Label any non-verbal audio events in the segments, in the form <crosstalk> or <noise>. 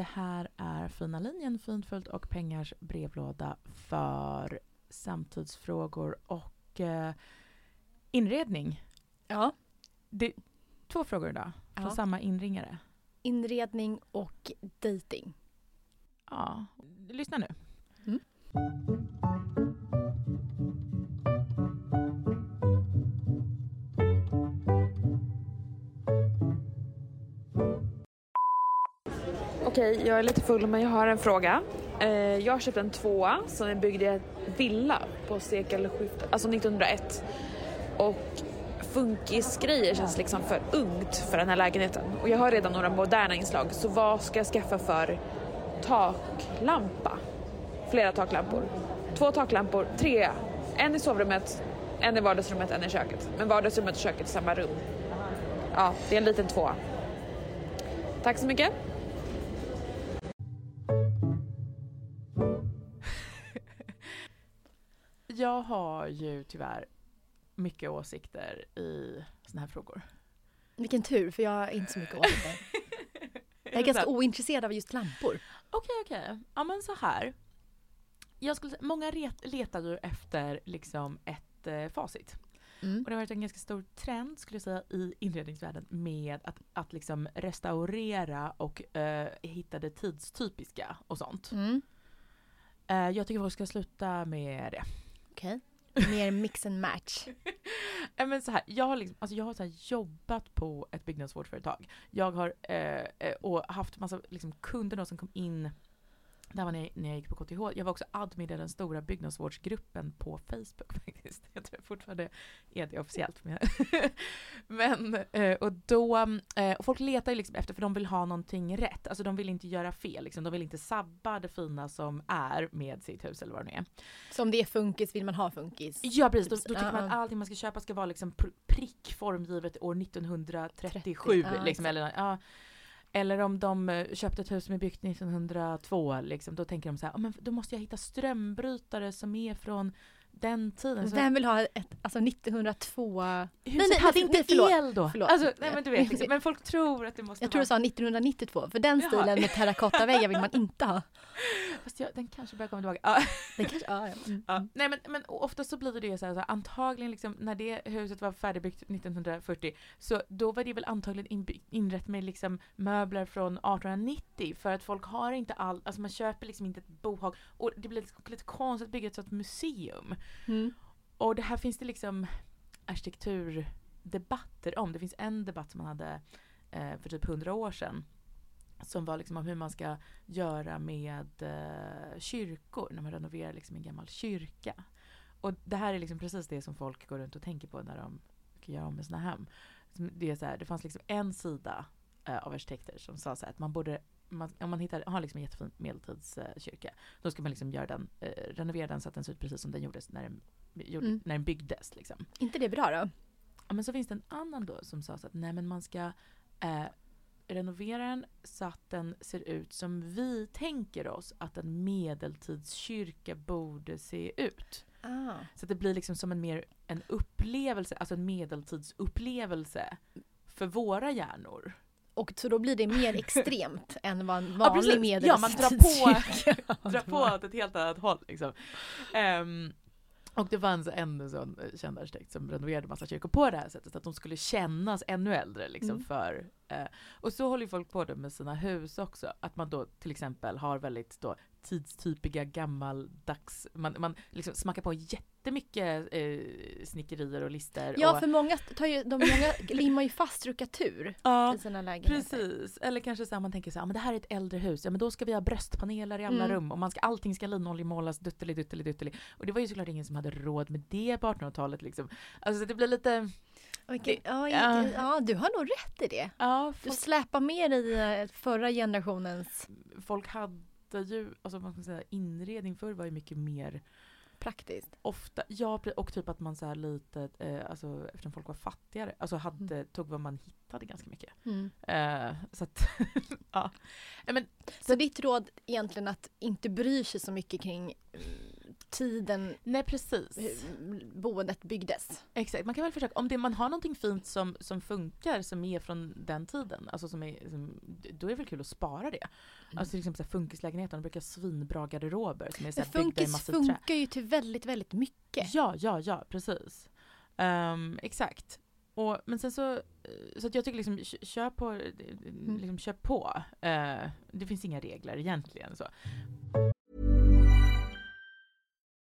Det här är Fina linjen, Fint och pengars brevlåda för samtidsfrågor och eh, inredning. Ja. Det, två frågor idag från Ja. samma inringare. Inredning och dating. Ja, lyssna nu. Mm. Jag är lite full men jag har en fråga. Eh, jag har köpt en tvåa som är byggd i en villa på sekelskiftet, alltså 1901. Och funkisgrejer känns liksom för ungt för den här lägenheten. Och jag har redan några moderna inslag, så vad ska jag skaffa för taklampa? Flera taklampor. Två taklampor, tre. En i sovrummet, en i vardagsrummet, en i köket. Men vardagsrummet och köket i samma rum. Ja, det är en liten tvåa. Tack så mycket. Jag har ju tyvärr mycket åsikter i såna här frågor. Vilken tur, för jag har inte så mycket åsikter. Jag är <laughs> ganska ointresserad av just lampor. Okej, okej. Ja, men så här. Jag skulle, säga- många ret, letar ju efter liksom ett eh, facit. Mm. Och det har varit en ganska stor trend skulle jag säga i inredningsvärlden med att, att liksom restaurera och eh, hitta det tidstypiska och sånt. Mm. Eh, jag tycker folk ska sluta med det. Okej. Okay. Mer mix and match. <laughs> Eh, Men så här, jag har, liksom, alltså jag har så här jobbat på ett byggnadsvårdsföretag. Jag har eh, eh och haft massa liksom, kunder som kom in det var när jag, när jag gick på KTH. Jag var också admin i den stora byggnadsvårdsgruppen på Facebook <laughs> faktiskt. Jag tror jag fortfarande är det officiellt. Men, <laughs> men eh, och då, eh, och folk letar ju liksom efter, för de vill ha någonting rätt. Alltså de vill inte göra fel, liksom. de vill inte sabba det fina som är med sitt hus eller vad det nu är. Så om det är funkis vill man ha funkis? Ja precis, då, Typ då tycker man att allting man ska köpa ska vara liksom pr- prick formgivet år 1937. 30, ja, liksom, eller, ja eller om de eh, köpte ett hus som är byggt 1902, liksom, då tänker de så här, "Ja, men då måste jag hitta strömbrytare som är från den tiden. Så Vem vill ha ett, alltså 1902? huset nej, hade nej, inte nej, förlåt. el då. Förlåt. Alltså, nej, men, du vet, liksom, men folk tror att det måste Jag tror du vara... sa 1992, för den Jaha. stilen med terrakottaväggar vill man inte ha. <laughs> Fast jag, den kanske börjar komma tillbaka. Ja. Den kanske, ja, ja. Mm. Ja. Nej men, men ofta så blir det ju så här, så här antagligen liksom när det huset var färdigbyggt 1940 så då var det väl antagligen inby- inrett med liksom möbler från 1890 för att folk har inte all, alltså man köper liksom inte ett bohag och det blir lite, lite konstigt att bygga ett sånt museum. Mm. Och det här finns det liksom arkitekturdebatter om. Det finns en debatt som man hade eh, för typ 100 år sedan som var liksom om hur man ska göra med eh, kyrkor när man renoverar liksom en gammal kyrka. Och det här är liksom precis det som folk går runt och tänker på när de ska göra om med sina hem. Det, är så här, det fanns liksom en sida eh, av arkitekter som sa så här att man borde man, om man hittar, har liksom en jättefin medeltidskyrka, då ska man liksom göra den, eh, renovera den så att den ser ut precis som den gjordes när den, gjorde, Mm. när den byggdes. Liksom. Inte det bra då? Ja, men så finns det en annan då som sa så att nej men man ska eh, renovera den så att den ser ut som vi tänker oss att en medeltidskyrka borde se ut. Ah. Så att det blir liksom som en mer en upplevelse, alltså en medeltidsupplevelse för våra hjärnor. Och så då blir det mer extremt <laughs> än vad en Ja, precis. vanlig Ja, man drar på- medeltidskyrka <laughs> Dra på åt ett helt annat håll liksom. Ehm, och det fanns en sån eh, känd arkitekt som renoverade massa kyrkor på det här sättet, att de skulle kännas ännu äldre liksom Mm. för eh, och så håller ju folk på det med sina hus också, att man då till exempel har väldigt då tidstypiga gammaldags, man, man liksom smackar på jättemycket eh, snickerier och lister. Ja, och, för många, tar ju, de många limmar ju fast stuckatur <laughs> ja, i sina lägenheter. Precis, eller kanske så här, man tänker så här, men det här är ett äldre hus, ja men då ska vi ha bröstpaneler i alla Mm. rum och man ska, allting ska linoljemålas dutteli dutteli dutteli. Och det var ju såklart ingen som hade råd med det på 1800-talet liksom. Alltså det blir lite, Vilken, ja, ja. du har nog rätt i det. ja Du folk, släpar med i eh, förra generationens folk hade ju, alltså vad ska man säga, inredning förr var ju mycket mer praktiskt. ofta, ja och typ att man så här lite, eh, alltså eftersom folk var fattigare, alltså hade, tog vad man hittade ganska mycket. Eh, så att, <laughs> ja. Men Så ditt råd egentligen att inte bry sig så mycket kring mm, tiden nej precis. boendet byggdes. Exakt, man kan väl försöka, om det, man har någonting fint som, som funkar, som är från den tiden, alltså som är, som, då är det väl kul att spara det. Alltså till exempel funkislägenheter, de brukar ha svinbra garderober som är så här byggda i funkis massivt trä. funkar ju till väldigt, väldigt mycket. Ja, ja, ja, precis. Ehm, exakt. Och, men sen så, så att jag tycker liksom, kö- kör på, eh, liksom, kör på. Eh, det finns inga regler egentligen. Så.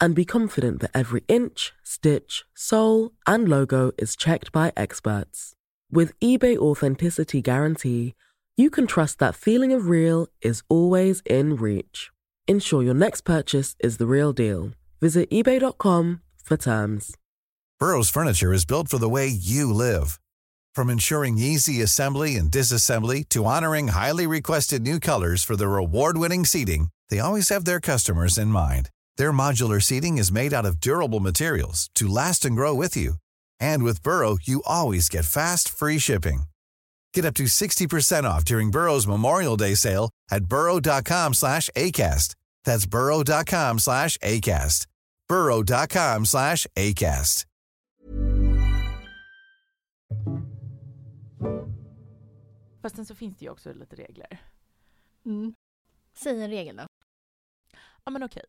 and be confident that every inch, stitch, sole, and logo is checked by experts. With eBay Authenticity Guarantee, you can trust that feeling of real is always in reach. Ensure your next purchase is the real deal. Visit eBay.com for terms. Burrow's furniture is built for the way you live. From ensuring easy assembly and disassembly to honoring highly requested new colors for their award-winning seating, they always have their customers in mind. Their modular seating is made out of durable materials to last and grow with you. And with Burrow, you always get fast, free shipping. Get up to 60% off during Burrow's Memorial Day sale at burrow.com slash ACAST. That's burrow.com slash ACAST. burrow.com slash ACAST. Fast sen så finns det ju också lite regler. Mm. Säg en regel då. Ja men okej,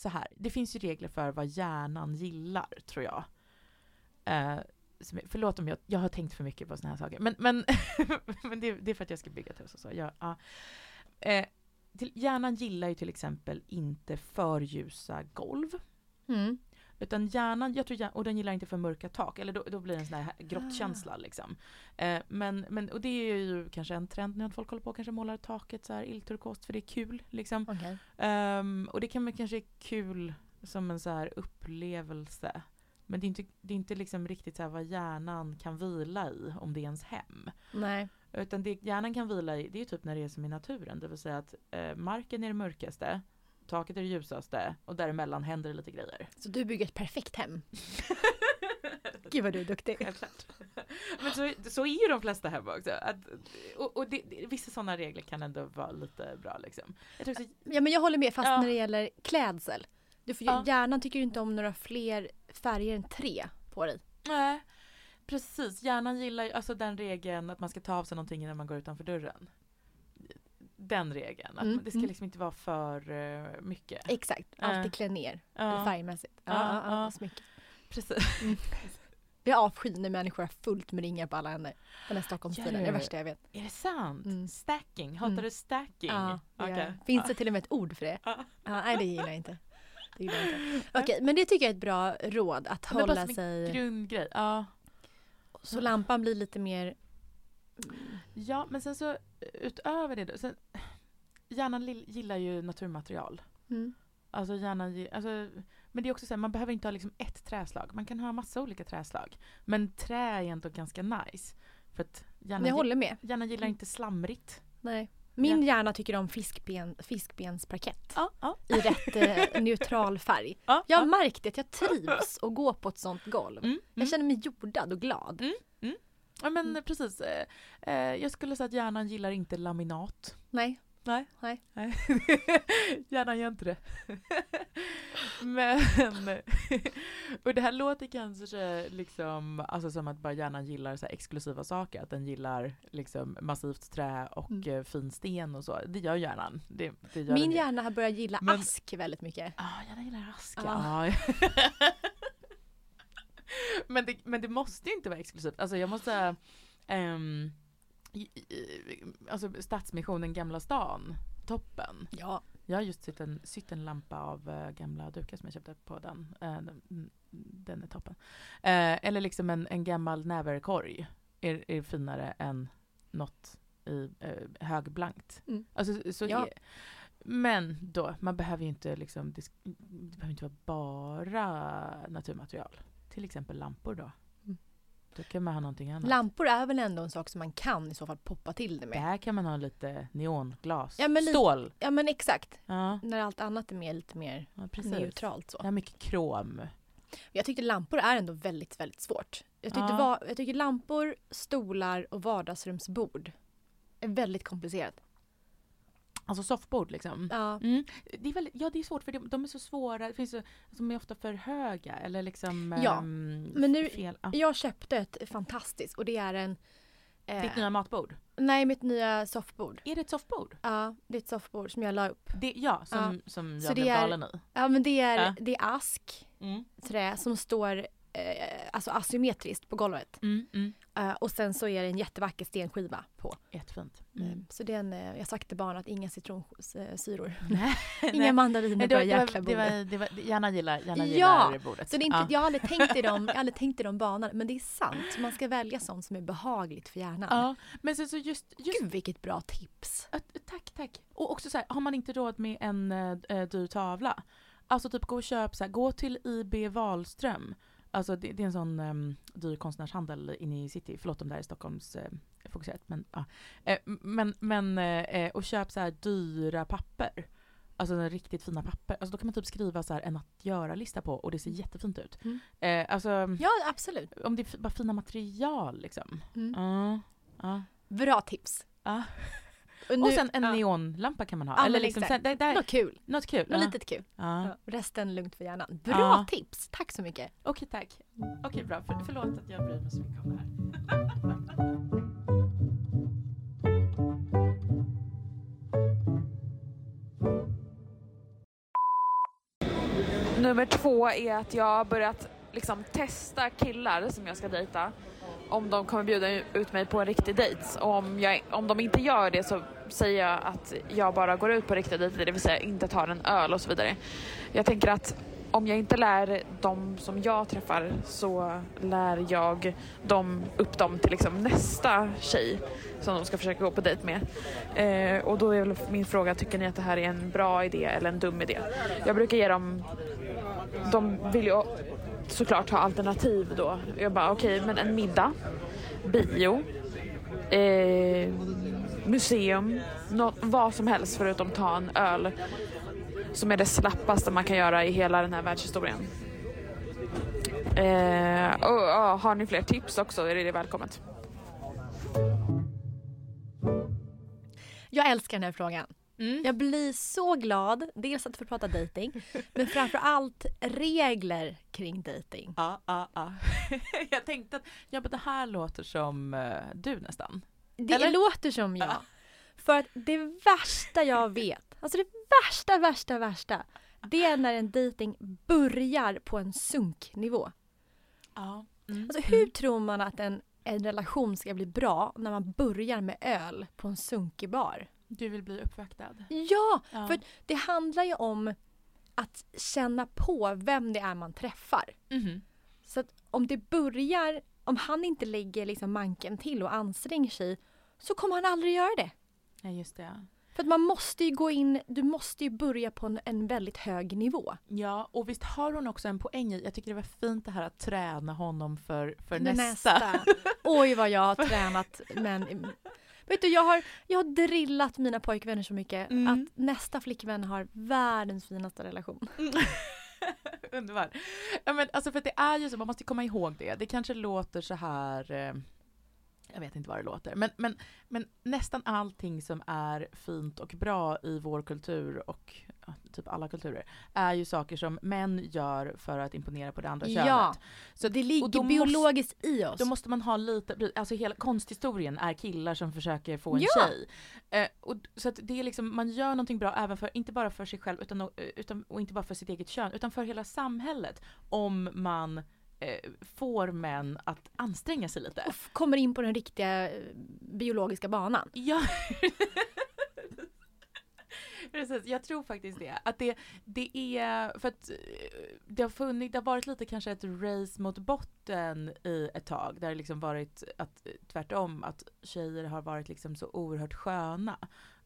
så här. Det finns ju regler för vad hjärnan gillar, tror jag. Eh, som förlåt om jag, jag har tänkt för mycket på sådana här saker. Men, men, <laughs> men det, det är för att jag ska bygga ett hus och så. Jag, ja. eh, till, hjärnan gillar ju till exempel inte för ljusa golv. Mm. Utan hjärnan, jag tror hjärnan, och den gillar inte för mörka tak, eller då, då blir det en sån här grottkänsla liksom. Eh, men, men, och det är ju kanske en trend nu att folk håller på och kanske målar taket så här illturkost för det är kul liksom. Okej. Ehm, och det kan väl kanske är kul som en så här upplevelse. Men det är inte, det är inte liksom riktigt så vad hjärnan kan vila i om det är ens hem. Nej. Utan det hjärnan kan vila i, det är typ när det är som i naturen. Det vill säga att eh, marken är det mörkaste, taket är det ljusaste och däremellan händer det lite grejer. Så du bygger ett perfekt hem. <laughs> Gud vad du är duktig. Självklart. Men så, så är ju de flesta hem också. Att, och och det, vissa sådana regler kan ändå vara lite bra liksom. Jag tror också, Ja men jag håller med fast Ja. när det gäller klädsel. Du får, Ja. Hjärnan tycker ju inte om några fler färger än tre på dig. Nej, precis. Hjärnan gillar ju alltså den regeln att man ska ta av sig någonting innan man går utanför dörren. Den regeln. Att Mm, det ska mm. liksom inte vara för eh, mycket. Exakt, alltid Eh. klä ner Ja. färgmässigt. Ja, Ja, ja, ja, ja. smycke. Precis. <laughs> Jag avskyr när människor har fullt med ringar på alla händer. Den här Stockholmsstilen, det är det värsta jag vet. Är det sant? Mm. Stacking? Hatar Mm. du stacking? Ja, det Okej. jag. Finns det till och med ett ord för det? Ja. Ja, nej, det gillar jag inte. Det gillar jag inte. <laughs> Okej, men det tycker jag är ett bra råd att Men bara hålla som en sig... Grundgrej. Ja. Så lampan blir lite mer... ja, men sen så utöver det då. Sen, hjärnan gillar ju naturmaterial. Mm. Alltså hjärnan, alltså, men det är också så här, man behöver inte ha liksom ett träslag. Man kan ha massa olika träslag. Men trä är ändå ganska nice. För att hjärnan, Jag håller med. hjärnan gillar inte slamrigt. Nej. Min hjärna tycker om fiskben, fiskbensparkett Ja, ja. i rätt eh, neutral färg. ja, Jag har märkt att jag trivs att gå på ett sånt golv. Mm, mm. Jag känner mig jordad och glad. Ja men precis. Eh, eh, jag skulle säga att hjärnan gillar inte laminat. Nej. Nej. Nej. Nej. <laughs> hjärnan gör inte det. <laughs> men, <laughs> och det här låter kanske liksom, alltså som att bara hjärnan gillar så exklusiva saker. Att den gillar liksom massivt trä och Mm. eh, fin sten och så. Det gör hjärnan. Det, det gör Min hjärna har börjat gilla Men- ask väldigt mycket. Ja, ah, hjärnan gillar ask. Ja. Ja. men, det, men det måste ju inte vara exklusivt. Alltså jag måste i- alltså Stadsmissionen Gamla stan, toppen. Ja. Jag har just sytt en, sytt en lampa av eh, gamla dukar som jag köpte på den. Eh, den, den är toppen. Eh, eller liksom en, en gammal näverkorg är, är finare än något i eh, högblankt. Mm. Alltså, så Ja. men då, man behöver ju inte liksom, det behöver inte vara bara naturmaterial. Till exempel lampor då. Då kan man ha någonting annat. Lampor är väl ändå en sak som man kan i så fall poppa till det med. Där kan man ha lite neonglas. Ja, men Stål. Ja men exakt. Ja, När allt annat är mer, lite mer ja neutralt så. Är mycket krom. Jag tyckte lampor är ändå väldigt, väldigt svårt. Jag, tyckte Ja. jag tycker lampor, stolar och vardagsrumsbord är väldigt komplicerat. Alltså soffbord liksom. Ja. Mm. Det är väldigt, ja det är svårt för de, de är så svåra. Det finns så, de är ofta för höga eller liksom Ja, ehm, men nu- fel. Ja. Jag köpte ett fantastiskt och det är en... eh, Ditt nya matbord. Nej, mitt nya soffbord. Är det ett soffbord? Ja, det är ett soffbord som jag la upp. Det, ja, som, som Så jag det blev är- galen i. Ja, men det är, Ja. det är ask, Mm. trä som står eh, alltså asymmetriskt på golvet. Mm, mm. Eh, och sen så är det en jättevacker stenskiva på. Jättefint. Eh, Så den, eh, jag sagt till barnen att inga citronsyror. <laughs> Nej, <laughs> Inga nej. mandariner på det, det jäkla det, bordet. det, var, det gärna gillar, gärna Ja, gillar bordet. Så det är inte, ja. jag, har aldrig tänkt i dem, <laughs> jag har aldrig tänkt i de banorna, men det är sant. Man ska välja sånt som är behagligt för hjärnan. ja, men sen så just, just Gud vilket bra tips. Tack, tack. Och också så här, har man inte råd med en äh, dyr tavla, alltså typ gå och köp så här, gå till IB Wahlström. Alltså det, det är en sån um, dyr konstnärshandel inne i city. Förlåt om det här är Stockholms eh, fokuserat. Men, ja. eh, men, men eh, och köp så här dyra papper. Alltså riktigt fina papper. Alltså då kan man typ skriva så här en att göra-lista på och det ser jättefint ut. Mm. Eh, alltså Ja, absolut. om det är bara fina material liksom. Mm. Ja. Bra tips. Nu, Och sen en ja, neonlampa kan man ha. Ja, Eller liksom, exakt. så där, Något kul. något kul. Något ja. litet kul. Ja. Resten lugnt för hjärnan. Bra Ja. tips. Tack så mycket. Okej, tack. Okej, bra. För, förlåt att jag bryr mig så mycket om det här. Nummer två är att jag har börjat liksom testa killar som jag ska dejta. Om de kommer bjuda ut mig på en riktig dejt. Och om, jag, om de inte gör det så säger jag att jag bara går ut på riktiga dejter, det vill säga inte tar en öl och så vidare. Jag tänker att om jag inte lär dem som jag träffar så lär jag dem upp dem till liksom nästa tjej som de ska försöka gå på dejt med. Eh, och då är väl min fråga, tycker ni att det här är en bra idé eller en dum idé? Jag brukar ge dem de vill ju såklart ha alternativ då. Jag bara okej, men en middag, bio, eh, museum, no, vad som helst förutom ta en öl. Som är det slappaste man kan göra i hela den här världshistorien. Eh, och, och, har ni fler tips också är det välkommet. Jag älskar den här frågan. Mm. Jag blir så glad, dels att få prata dating, <laughs> men framför allt regler kring dating. Ja, ja, ja. <laughs> jag tänkte att ja, men det här låter som eh, du nästan. Det Eller? låter som jag. Ja. För att det värsta jag vet, alltså det värsta, värsta, värsta, det är när en dating börjar på en sunknivå. Ja. Mm. Alltså hur tror man att en, en relation ska bli bra när man börjar med öl på en sunkig bar? Du vill bli uppvaktad? Ja, Ja. för det handlar ju om att känna på vem det är man träffar. Mhm. Så att om det börjar, om han inte lägger liksom manken till och anstränger sig så kommer han aldrig göra det. Ja, just det. För att man måste ju gå in, du måste ju börja på en, en väldigt hög nivå. Ja, och visst har hon också en poäng i, jag tycker det var fint det här att träna honom för, för Det nästa. <laughs> Oj vad jag har tränat men Vet du jag har, jag har drillat mina pojkvänner så mycket Mm. att nästa flickvän har världens finaste relation. <laughs> Underbart. Ja, men alltså för det är ju så, man måste komma ihåg det. Det kanske låter så här, eh, jag vet inte vad det låter, men, men, men nästan allting som är fint och bra i vår kultur och ja, typ alla kulturer är ju saker som män gör för att imponera på det andra könet. Ja, Så det ligger biologiskt i oss. Då måste man ha lite, alltså hela konsthistorien är killar som försöker få en Ja. tjej. Eh, och, så att det är liksom, man gör någonting bra även för, inte bara för sig själv utan, och- utan, och inte bara för sitt eget kön utan för hela samhället. Om man eh, får män att anstränga sig lite. och kommer in på den riktiga eh, biologiska banan. Ja. <laughs> Precis, jag tror faktiskt det. Att det, det är för att eh, det har funnits, det har varit lite kanske ett race mot botten i ett tag. Där det liksom varit att eh, tvärtom att tjejer har varit liksom så oerhört sköna.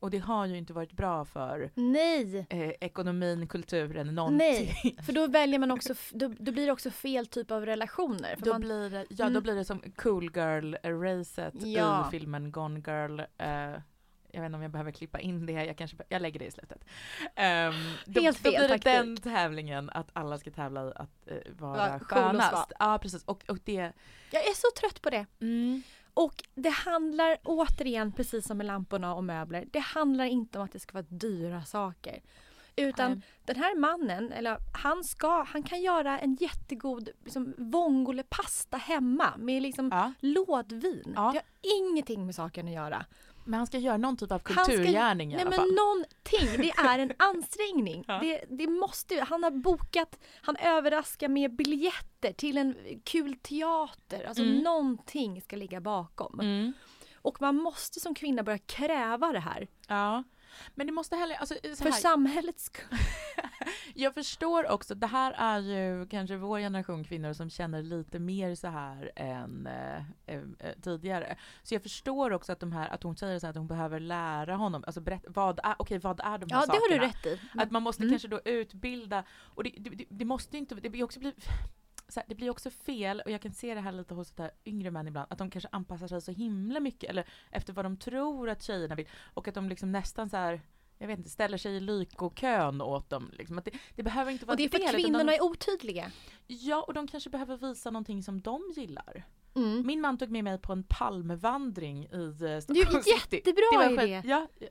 Och det har ju inte varit bra för Nej! eh, ekonomin, kulturen, någonting. Nej, för då väljer man också, då, då blir det också fel typ av relationer. Då man, blir, det, ja, Mm. då blir det som cool girl-racet Ja. i filmen Gone Girl. Eh, jag vet inte om jag behöver klippa in det, jag kanske jag lägger det i slutet. Um, då, Helt då fel blir det taktik. den tävlingen att alla ska tävla i att eh, vara cool och skönast. svart. Ja precis, och, och det... jag är så trött på det. Mm, Och det handlar återigen, precis som med lamporna och möbler, det handlar inte om att det ska vara dyra saker. Utan Nej. den här mannen, eller han ska, han kan göra en jättegod liksom, vongole-pasta hemma med liksom ja. lådvin. Ja. Det har ingenting med saken att göra. Men han ska göra någon typ av Han ska- kulturgärning i Nej alla men fall. någonting, det är en <laughs> ansträngning. Ja. det, det måste, han har bokat, han överraskar med biljetter till en kul teater. Alltså Mm. någonting ska ligga bakom. Mm. Och man måste som kvinna börja kräva det här. Ja. Men det måste heller, alltså, så För samhällets skull. <laughs> Jag förstår också, det här är ju kanske vår generation kvinnor som känner lite mer så här än eh, eh, eh, tidigare. Så jag förstår också att, de här, att hon säger så här att hon behöver lära honom, alltså berätta, vad är, okej, vad är de här Ja, det sakerna? har du rätt i. Att man måste Mm. kanske då utbilda, och det, det, det- det måste inte, det blir också bli, så här, det blir också fel, och jag kan se det här lite hos här yngre män ibland, att de kanske anpassar sig så himla mycket, eller efter vad de tror att tjejerna vill, och att de liksom nästan så här jag vet inte, ställer sig i lykokön åt dem. Liksom. Att det, det behöver inte vara Och det är för att kvinnorna de, är otydliga. Ja, och de kanske behöver visa någonting som de gillar. Mm. Min man tog med mig på en palmvandring i eh, Stockholm city. jättebra Det var idé. Ja, jag,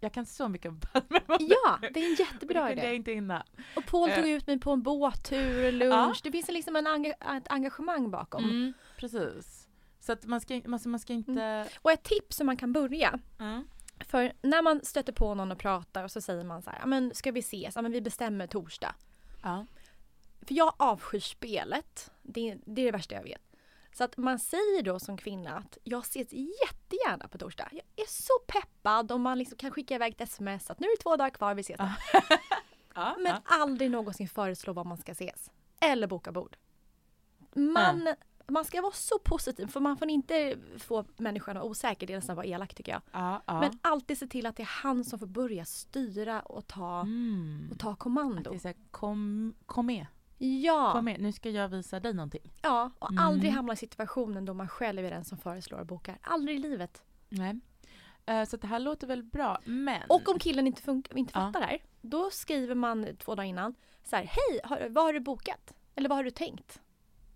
jag kan så mycket om palmvandring. Ja, det är en Och det jättebra kunde jag idé. inte innan. Och Paul tog Eh. ut mig på en båttur, lunch. Ja. Det finns liksom en enga- ett engagemang bakom. Mm, precis. Så att man ska, man, man ska inte... Och ett tips som man kan börja. Mm. För när man stöter på någon och pratar och så säger man så här, "Ja, men ska vi ses? Ja, men vi bestämmer torsdag. Ja. För jag avskyr spelet. Det, det är det värsta jag vet. Så att man säger då som kvinna att jag ses jättegärna på torsdag. Jag är så peppad om man liksom kan skicka iväg ett sms att nu är det två dagar kvar, vi ses. då." <laughs> Ja, Men ja. aldrig någonsin föreslå var man ska ses. Eller boka bord. Man, man ska vara så positiv för man får inte få människan att vara osäker. Det är nästan vara elak tycker jag. Ja, ja. Men alltid se till att det är han som får börja styra och ta, Mm. och ta Att kommando. det är här, kom, kom med, Ja, kom med, nu ska jag visa dig någonting. ja, och Mm. aldrig hamna i situationen då man själv är den som föreslår och bokar. Aldrig i livet. Nej. Eh, Så att det här låter väl bra, men... Och om killen inte, inte Ja. fattar det här, då skriver man två dagar innan så här, hej, har, vad har du bokat? Eller vad har du tänkt?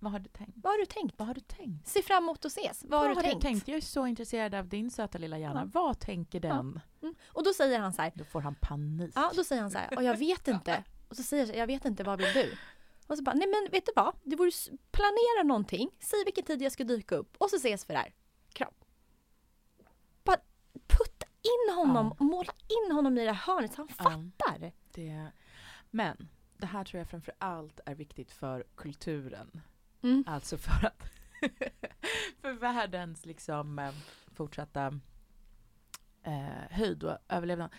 Vad har du tänkt? Vad har du tänkt? Vad har du tänkt? Se fram emot att ses. Vad, har du tänkt? Jag är så intresserad av din söta lilla hjärna. Ja. Vad tänker den? Mm. Och då säger han så här, Då får han panik. ja då säger han så här, och jag vet inte. Och så säger jag, jag vet inte, vad vill du? Och så bara, nej men vet du vad? Vore, s- planera någonting, säg vilken tid jag ska dyka upp och så ses vi där. Kram. Bara putta in honom, måla in honom i det här hörnet så han Ja. fattar. Det, men det här tror jag framför allt är viktigt för kulturen. Mm. Alltså för att <laughs> för världens liksom eh, fortsatta eh, höjd och överlevnad.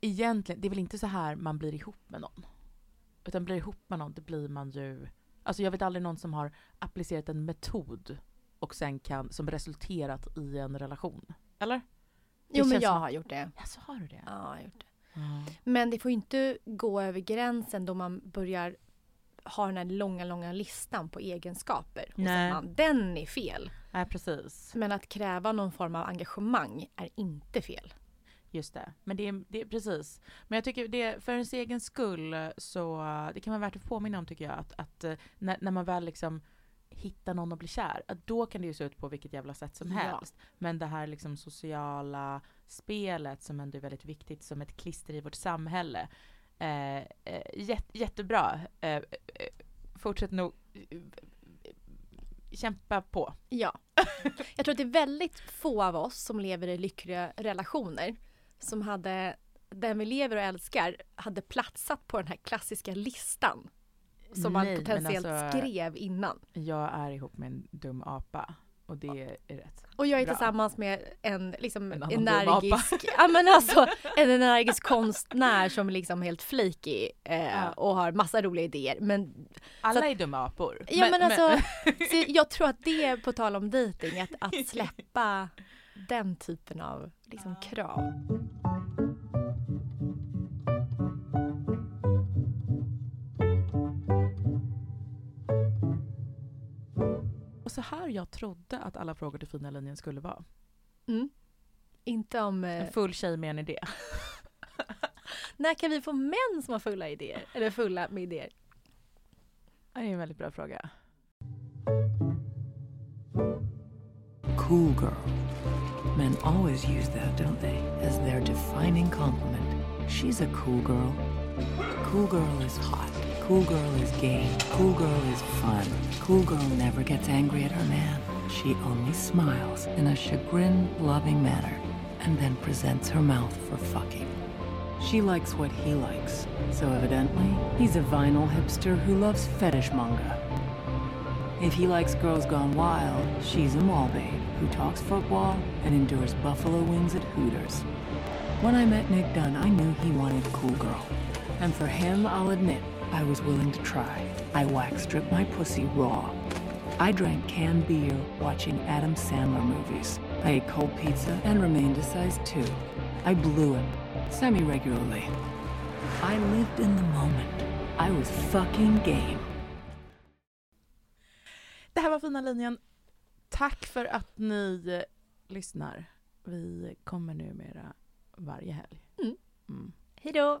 Egentligen, det är väl inte så här man blir ihop med någon. Utan blir ihop med någon, det blir man ju... Alltså jag vet aldrig någon som har applicerat en metod och sen kan, som resulterat i en relation. Eller? Det Jo men jag som- har gjort det. Ja, så har du det? Ja, jag har gjort det. Ja. Men det får inte gå över gränsen då man börjar ha den här långa, långa listan på egenskaper. Och Nej. man, den är fel. Nej, precis. Men att kräva någon form av engagemang är inte fel. Just det. Men det är, det är precis. Men jag tycker det, för ens egen skull så, det kan vara värt att påminna om tycker jag, att, att eh, när, när man väl liksom hittar någon och blir kär, att då kan det ju se ut på vilket jävla sätt som Ja. helst. Men det här liksom sociala spelet som ändå är väldigt viktigt som ett klister i vårt samhälle. Eh, eh, jätte, jättebra. Eh, eh, fortsätt nog eh, kämpa på. Ja. Jag tror att det är väldigt få av oss som lever i lyckliga relationer som hade, den vi lever och älskar, hade platsat på den här klassiska listan. Som man Nej, men potentiellt alltså- skrev innan. Jag är ihop med en dum apa och det är rätt. Och jag är Bra. tillsammans med en liksom En energisk, ja men alltså en energisk konstnär som liksom helt flikig eh, Ja. och har massa roliga idéer. Men, Alla Så är dumma apor. ja men, alltså, <laughs> så jag tror att det är på tal om dejting, att, att släppa den typen av liksom, krav. Och så här jag trodde att alla frågor till fina linjen skulle vara. Mm. Inte om eh, En full tjej med en idé. <laughs> när kan vi få män som har fulla idéer? Eller fulla med idéer? Det är en väldigt bra fråga. Cool girl. Men always use that, don't they, as their defining compliment. She's a cool girl. Cool girl is hot. Cool girl is gay. Cool girl is fun. Cool girl never gets angry at her man. She only smiles in a chagrin loving manner and then presents her mouth for fucking. She likes what he likes, so evidently, he's a vinyl hipster who loves fetish manga. If he likes girls gone wild, she's a mall babe who talks football and endures buffalo wings at Hooters. When I met Nick Dunn, I knew he wanted cool girl. And for him, I'll admit, I was willing to try. I wax stripped my pussy raw. I drank canned beer watching Adam Sandler movies. I ate cold pizza and remained a size 2. I blew him, semi regularly. I lived in the moment. I was fucking game. Det här var fina linjen. Tack för att ni eh, lyssnar. Vi kommer numera varje helg. Mm. Mm. Hej då!